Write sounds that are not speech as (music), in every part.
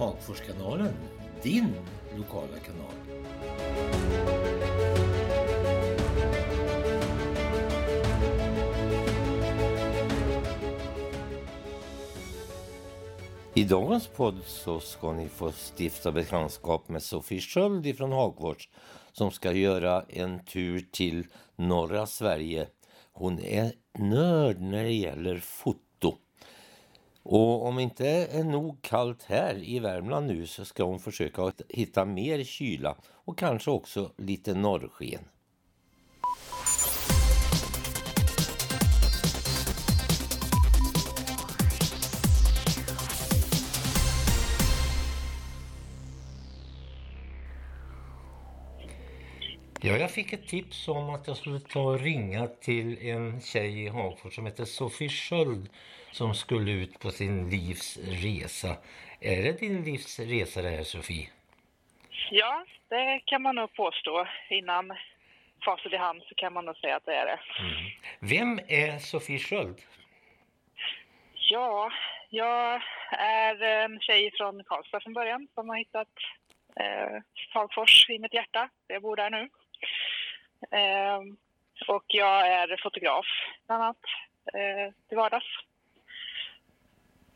Hagforskanalen, din lokala kanal. I dagens podd så ska ni få stifta bekantskap med Sofie Sköld ifrån Hagfors som ska göra en tur till norra Sverige. Hon är nörd när det gäller foto. Och om inte är nog kallt här i Värmland nu så ska hon försöka hitta mer kyla och kanske också lite norrsken. Ja, jag fick ett tips om att jag skulle ta och ringa till en tjej i Hagfors som heter Sofie Sköld som skulle ut på sin livs resa. Är det din livs resa det här Sofie? Ja, det kan man nog påstå. Innan facit i hand så kan man nog säga att det är det. Mm. Vem är Sofie Sköld? Ja, jag är en tjej från Karlstad från början som har hittat eh, Hagfors i mitt hjärta. Jag bor där nu. Eh, och jag är fotograf bland annat eh, till vardags.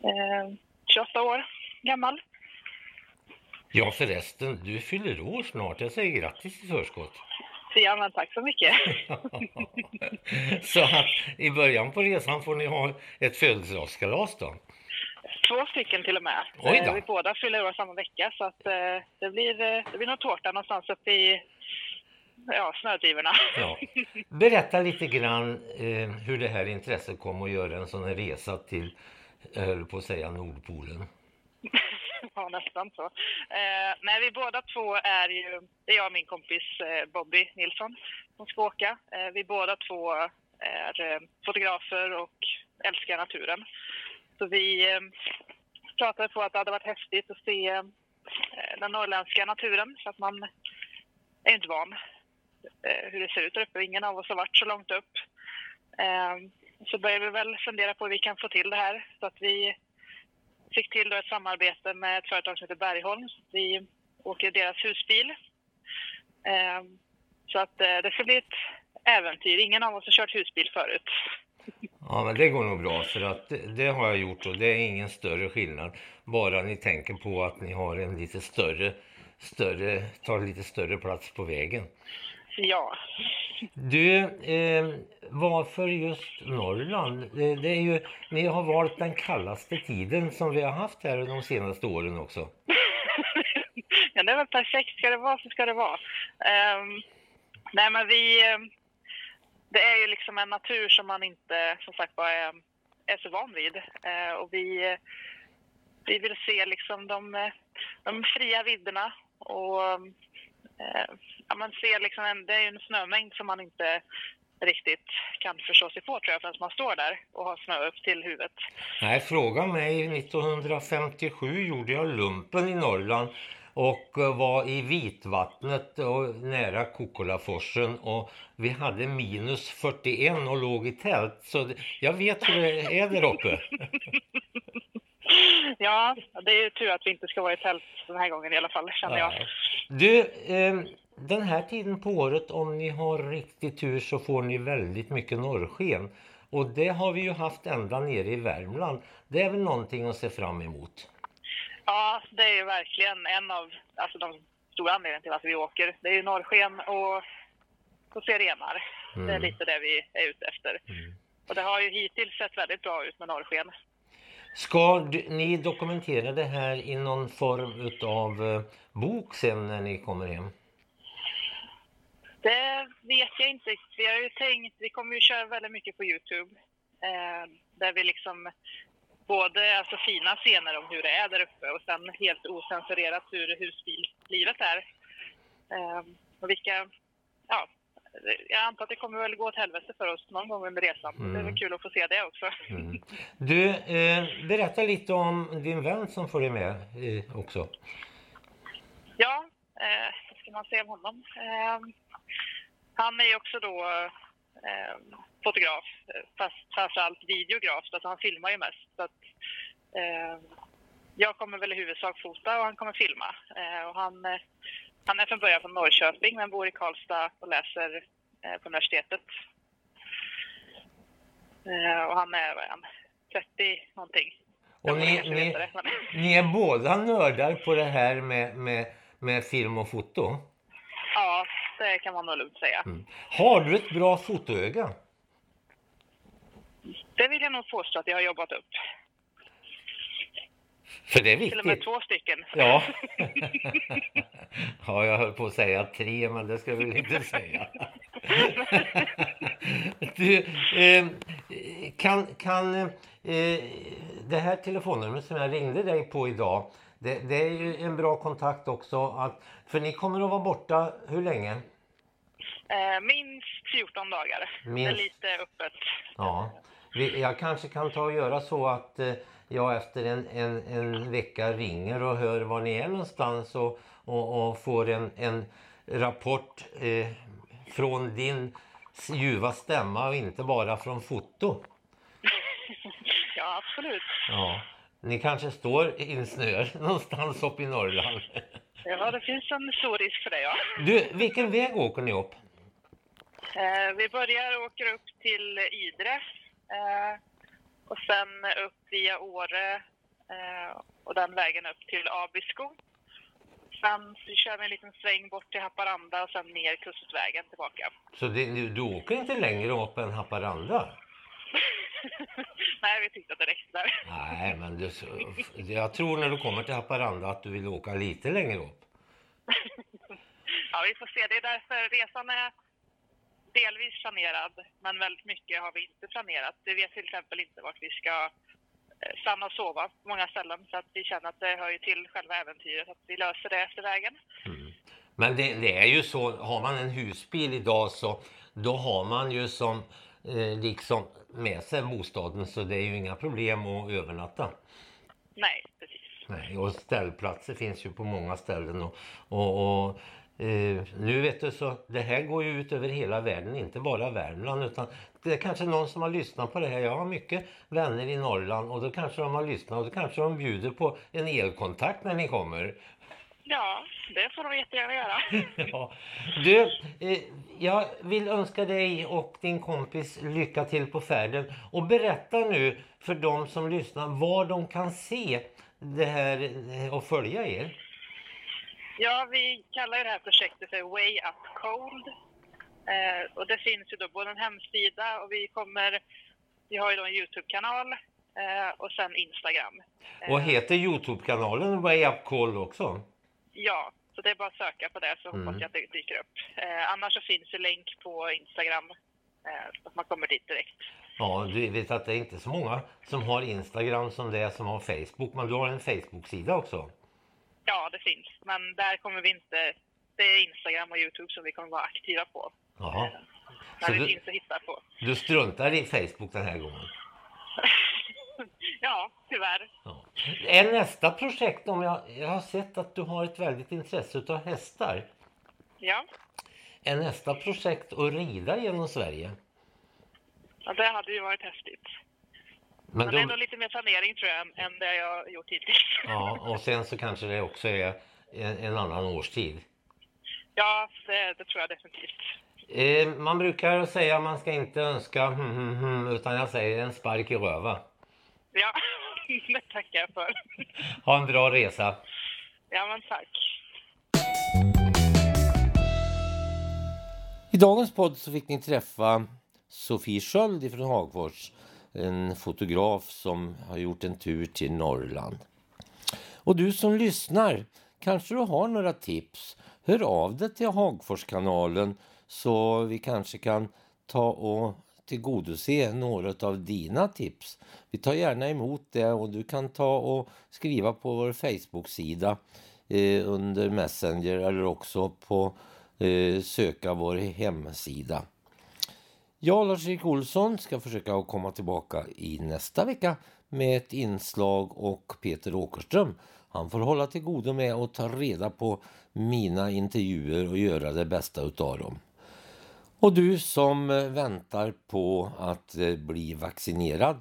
Eh, 28 år gammal. Ja förresten, du fyller år snart. Jag säger grattis i förskott. Ja, men tack så mycket. (laughs) så att i början på resan får ni ha ett födelsedagskalas då? Två stycken till och med. Då. Vi båda fyller år samma vecka så att eh, det blir, eh, det blir nog tårta någonstans uppe i ja, snödrivorna. Ja. Berätta lite grann eh, hur det här intresset kom att göra en sån här resa till, jag höll på att säga Nordpolen. (laughs) ja, nästan så. Eh, nej, vi båda två är ju, det är jag och min kompis eh, Bobby Nilsson som ska åka. Eh, vi båda två är eh, fotografer och älskar naturen. Så vi eh, pratade på att det hade varit häftigt att se eh, den norrländska naturen för att man är inte van eh, Eh, hur det ser ut där uppe. Ingen av oss har varit så långt upp. Ehm, så började vi väl fundera på hur vi kan få till det här. Så att vi fick till då ett samarbete med ett företag som heter Bergholm. Vi åker deras husbil. Ehm, så att eh, det ska bli ett äventyr. Ingen av oss har kört husbil förut. Ja, men det går nog bra för att det, det har jag gjort och det är ingen större skillnad. Bara ni tänker på att ni har en lite större, större tar lite större plats på vägen. Ja. Du, eh, varför just Norrland? Det, det är ju, ni har valt den kallaste tiden som vi har haft här de senaste åren också. (laughs) ja, det väl perfekt. Ska det vara så ska det vara. Um, nej, men vi... ehm, Det är ju liksom en natur som man inte, som sagt bara är, är så van vid. Eh, och vi, eh, vi vill se liksom de, eh, de fria vidderna och eh, ja, man ser liksom en, det är en snömängd som man inte riktigt kan förstå sig på tror jag förrän man står där och har snö upp till huvudet. Nej, fråga mig. 1957 gjorde jag lumpen i Norrland och eh, var i Vitvattnet och nära Kokkolaforsen och vi hade minus 41 och låg i tält. Så jag vet hur det är där uppe. (laughs) (laughs) Ja, det är tur att vi inte ska vara i tält den här gången i alla fall känner jag. Du, eh, den här tiden på året om ni har riktig tur så får ni väldigt mycket norrsken. Och det har vi ju haft ända nere i Värmland. Det är väl någonting att se fram emot. Ja, det är ju verkligen en av alltså, de stora anledningarna till att vi åker. Det är ju norrsken och, och se renar. Det är Mm. lite det vi är ute efter. Och det har ju hittills sett väldigt bra ut med norrsken. Ska ni dokumentera det här i någon form utav eh, bok sen när ni kommer hem? Det vet jag inte. Vi har ju tänkt, vi kommer ju köra väldigt mycket på Youtube. Eh, där vi liksom både alltså fina scener om hur det är där uppe och sen helt osensurerat hur husbilslivet är. Eh, och vilka, ja, jag antar att det kommer väl gå åt helvete för oss någon gång under resan. Det är Mm. väl kul att få se det också. Mm. Du, eh, berätta lite om din vän som följer med eh, också. Ja, eh, vad ska man säga om honom? Eh, han är ju också då eh, fotograf, fast framförallt videograf, alltså han filmar ju mest. Så att, eh, jag kommer väl i huvudsak fota och han kommer filma. Och han, han är från början från Norrköping men bor i Karlstad och läser eh, på universitetet. Eh, och han är, vad är han, 30 någonting. Och ni, ni, det, men- (laughs) ni är båda nördar på det här med, med, med film och foto. Ja, det kan man nog lugnt säga. Mm. Har du ett bra fotoöga? Det vill jag nog påstå att jag har jobbat upp. För det är Till och med viktigt. två stycken. Ja. (laughs) ja, jag höll på att säga tre, men det ska jag väl inte säga. (laughs) du, eh, kan, kan eh, det här telefonnumret som jag ringde dig på idag, det, det är ju en bra kontakt också. Att, för ni kommer att vara borta hur länge? Eh, minst 14 dagar. Det Minst. är lite öppet. Ja, jag kanske kan ta och göra så att eh, jag efter en, en, en vecka ringer och hör var ni är någonstans och, och, och får en, en rapport eh, från din ljuva stämma och inte bara från foto. (laughs) Ja, absolut. Ja, ni kanske står insnöad (laughs) någonstans uppe i Norrland. (laughs) Ja, det finns en stor risk för det, ja. Du, vilken väg åker ni upp? Eh, vi börjar åker upp till Idre eh, och sen upp via Åre eh, och den vägen upp till Abisko. Sen så kör vi en liten sväng bort till Haparanda och sen ner kustvägen tillbaka. Så det, du, åker inte längre upp än Haparanda? (laughs) Nej, vi tyckte att det räckte där. Nej, men du, jag tror när du kommer till Haparanda att du vill åka lite längre upp. (laughs) Ja, vi får se. Det är därför resan är delvis planerad, men väldigt mycket har vi inte planerat. Vi vet till exempel inte vart vi ska eh, stanna och sova på många ställen, så att vi känner att det hör ju till själva äventyret, att vi löser det efter vägen. Men det, det är ju så, har man en husbil idag så då har man ju som eh, liksom med sig bostaden så det är ju inga problem att övernatta. Nej, precis. Nej, och ställplatser finns ju på många ställen och, och, och eh, nu vet du så det här går ju ut över hela världen, inte bara Värmland utan det är kanske någon som har lyssnat på det här. Jag har mycket vänner i Norrland och då kanske de har lyssnat och då kanske de bjuder på en elkontakt när ni kommer. Ja, det får de jättegärna göra. (laughs) Ja. Du, eh, jag vill önska dig och din kompis lycka till på färden. Och berätta nu för de som lyssnar var de kan se det här och följa er. Ja, vi kallar ju det här projektet för Way Up Cold. Eh, och det finns ju då både en hemsida och vi kommer, vi har ju då en Youtube-kanal eh, och sen Instagram. Eh, Och heter Youtube-kanalen Way Up Call också? Ja, så det är bara att söka på det så Mm. hoppas jag att det dyker upp. Eh, annars så finns det länk på Instagram eh, så att man kommer dit direkt. Ja, du vet att det är inte så många som har Instagram som det är som har Facebook. Men du har en Facebook-sida också. Ja, det finns, men där kommer vi inte... Det är Instagram och Youtube som vi kommer vara aktiva på. Jaha. Eh, Så Där det du- finns att hitta på. Du struntar i Facebook den här gången. (laughs) ja, tyvärr. Ja. Är nästa projekt, om jag, jag har sett att du har ett väldigt intresse av hästar. Ja, Är nästa projekt att rida genom Sverige? ja det hade ju varit häftigt. Men Men de, ändå lite mer planering tror jag än- än det jag har gjort hittills. (laughs) ja, och sen så kanske det också är en, en annan årstid. Ja, det, det tror jag definitivt. Eh, man brukar säga att man ska inte önska hmm, hmm, hmm, utan jag säger en spark i röva. Ja, (laughs) det tackar jag för. Ha en bra resa. Ja, men tack. I dagens podd så fick ni träffa Sofie Sköld från Hagfors. En fotograf som har gjort en tur till Norrland. Och du som lyssnar, kanske du har några tips? Hör av dig till Hagforskanalen så vi kanske kan ta och tillgodose några av dina tips. Vi tar gärna emot det och du kan ta och skriva på vår Facebook-sida eh, under Messenger eller också på eh, söka vår hemsida. Jag, Lars-Erik Olsson, ska försöka komma tillbaka i nästa vecka med ett inslag och Peter Åkerström. Han får hålla till godo med att ta reda på mina intervjuer och göra det bästa utav dem. Och du som väntar på att eh, bli vaccinerad.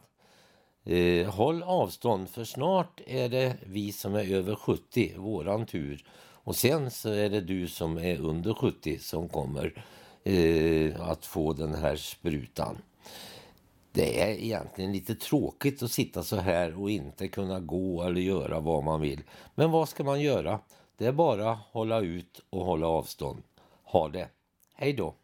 Eh, håll avstånd för snart är det vi som är över 70, våran tur. Och sen så är det du som är under 70 som kommer eh, att få den här sprutan. Det är egentligen lite tråkigt att sitta så här och inte kunna gå eller göra vad man vill. Men vad ska man göra? Det är bara hålla ut och hålla avstånd. Ha det. Hej då!